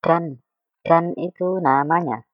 Dan, dan itu namanya.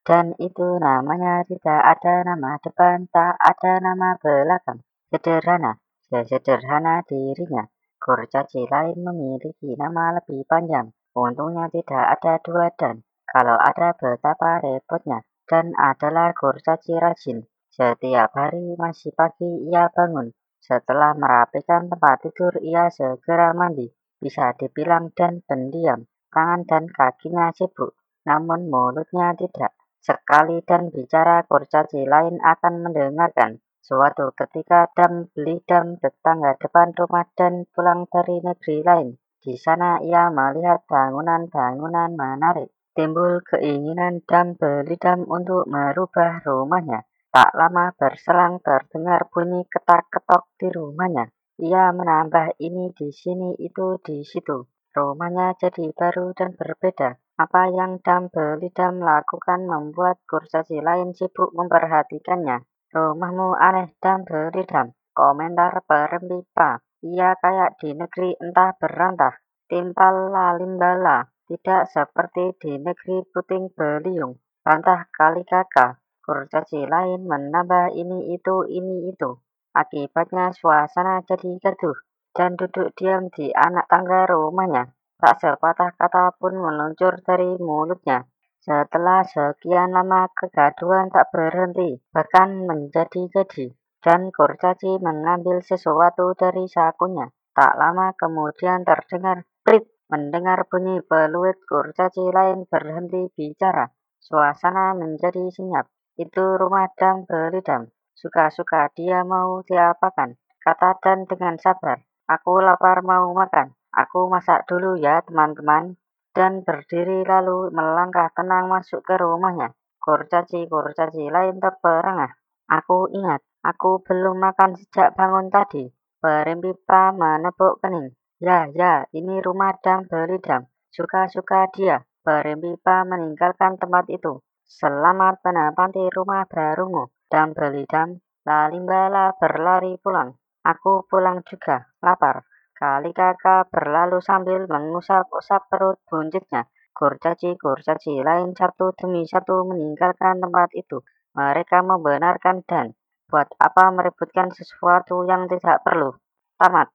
Dan itu namanya tidak ada nama depan, tak ada nama belakang. Sederhana, sesederhana dirinya. Kurcaci lain memiliki nama lebih panjang. Untungnya tidak ada dua dan. Kalau ada betapa repotnya. Dan adalah kurcaci rajin. Setiap hari masih pagi ia bangun. Setelah merapikan tempat tidur, ia segera mandi. Bisa dibilang dan pendiam. Tangan dan kakinya sibuk, namun mulutnya tidak. Sekali dan bicara kurcaci lain akan mendengarkan. Suatu ketika Dam beli Dam tetangga depan rumah dan pulang dari negeri lain. Di sana ia melihat bangunan-bangunan menarik. Timbul keinginan Dam beli Dam untuk merubah rumahnya. Tak lama berselang terdengar bunyi ketak-ketok di rumahnya. Ia menambah ini di sini, itu di situ. Rumahnya jadi baru dan berbeda. Apa yang Belidam lakukan membuat kurcaci lain sibuk memperhatikannya. Rumahmu aneh Belidam. Komentar perempipa. Ia kayak di negeri entah berantah. Timpal lalimbala. Tidak seperti di negeri puting beliung. Rantah kali kakak. Kurcaci lain menambah ini itu ini itu. Akibatnya suasana jadi gaduh dan duduk diam di anak tangga rumahnya. Tak sepatah kata pun meluncur dari mulutnya. Setelah sekian lama kegaduhan tak berhenti, bahkan menjadi-jadi. Dan kurcaci mengambil sesuatu dari sakunya. Tak lama kemudian terdengar prit mendengar bunyi peluit kurcaci lain berhenti bicara. Suasana menjadi senyap. Itu rumah dam belidam. Suka-suka dia mau diapakan. Kata Dan dengan sabar. Aku lapar mau makan. Aku masak dulu ya teman-teman. Dan berdiri lalu melangkah tenang masuk ke rumahnya. Kurcaci-kurcaci lain terperangah. Aku ingat, aku belum makan sejak bangun tadi. Perimpipa menepuk kening. Ya, ya, ini rumah dam beli dam. Suka-suka dia. Perimpipa meninggalkan tempat itu. Selamat menempati rumah barumu. Dam beli dam. Lalimbala berlari pulang. Aku pulang juga, lapar. Kali kakak berlalu sambil mengusap-usap perut buncitnya. Kurcaci-kurcaci lain satu demi satu meninggalkan tempat itu. Mereka membenarkan dan buat apa meributkan sesuatu yang tidak perlu. Tamat.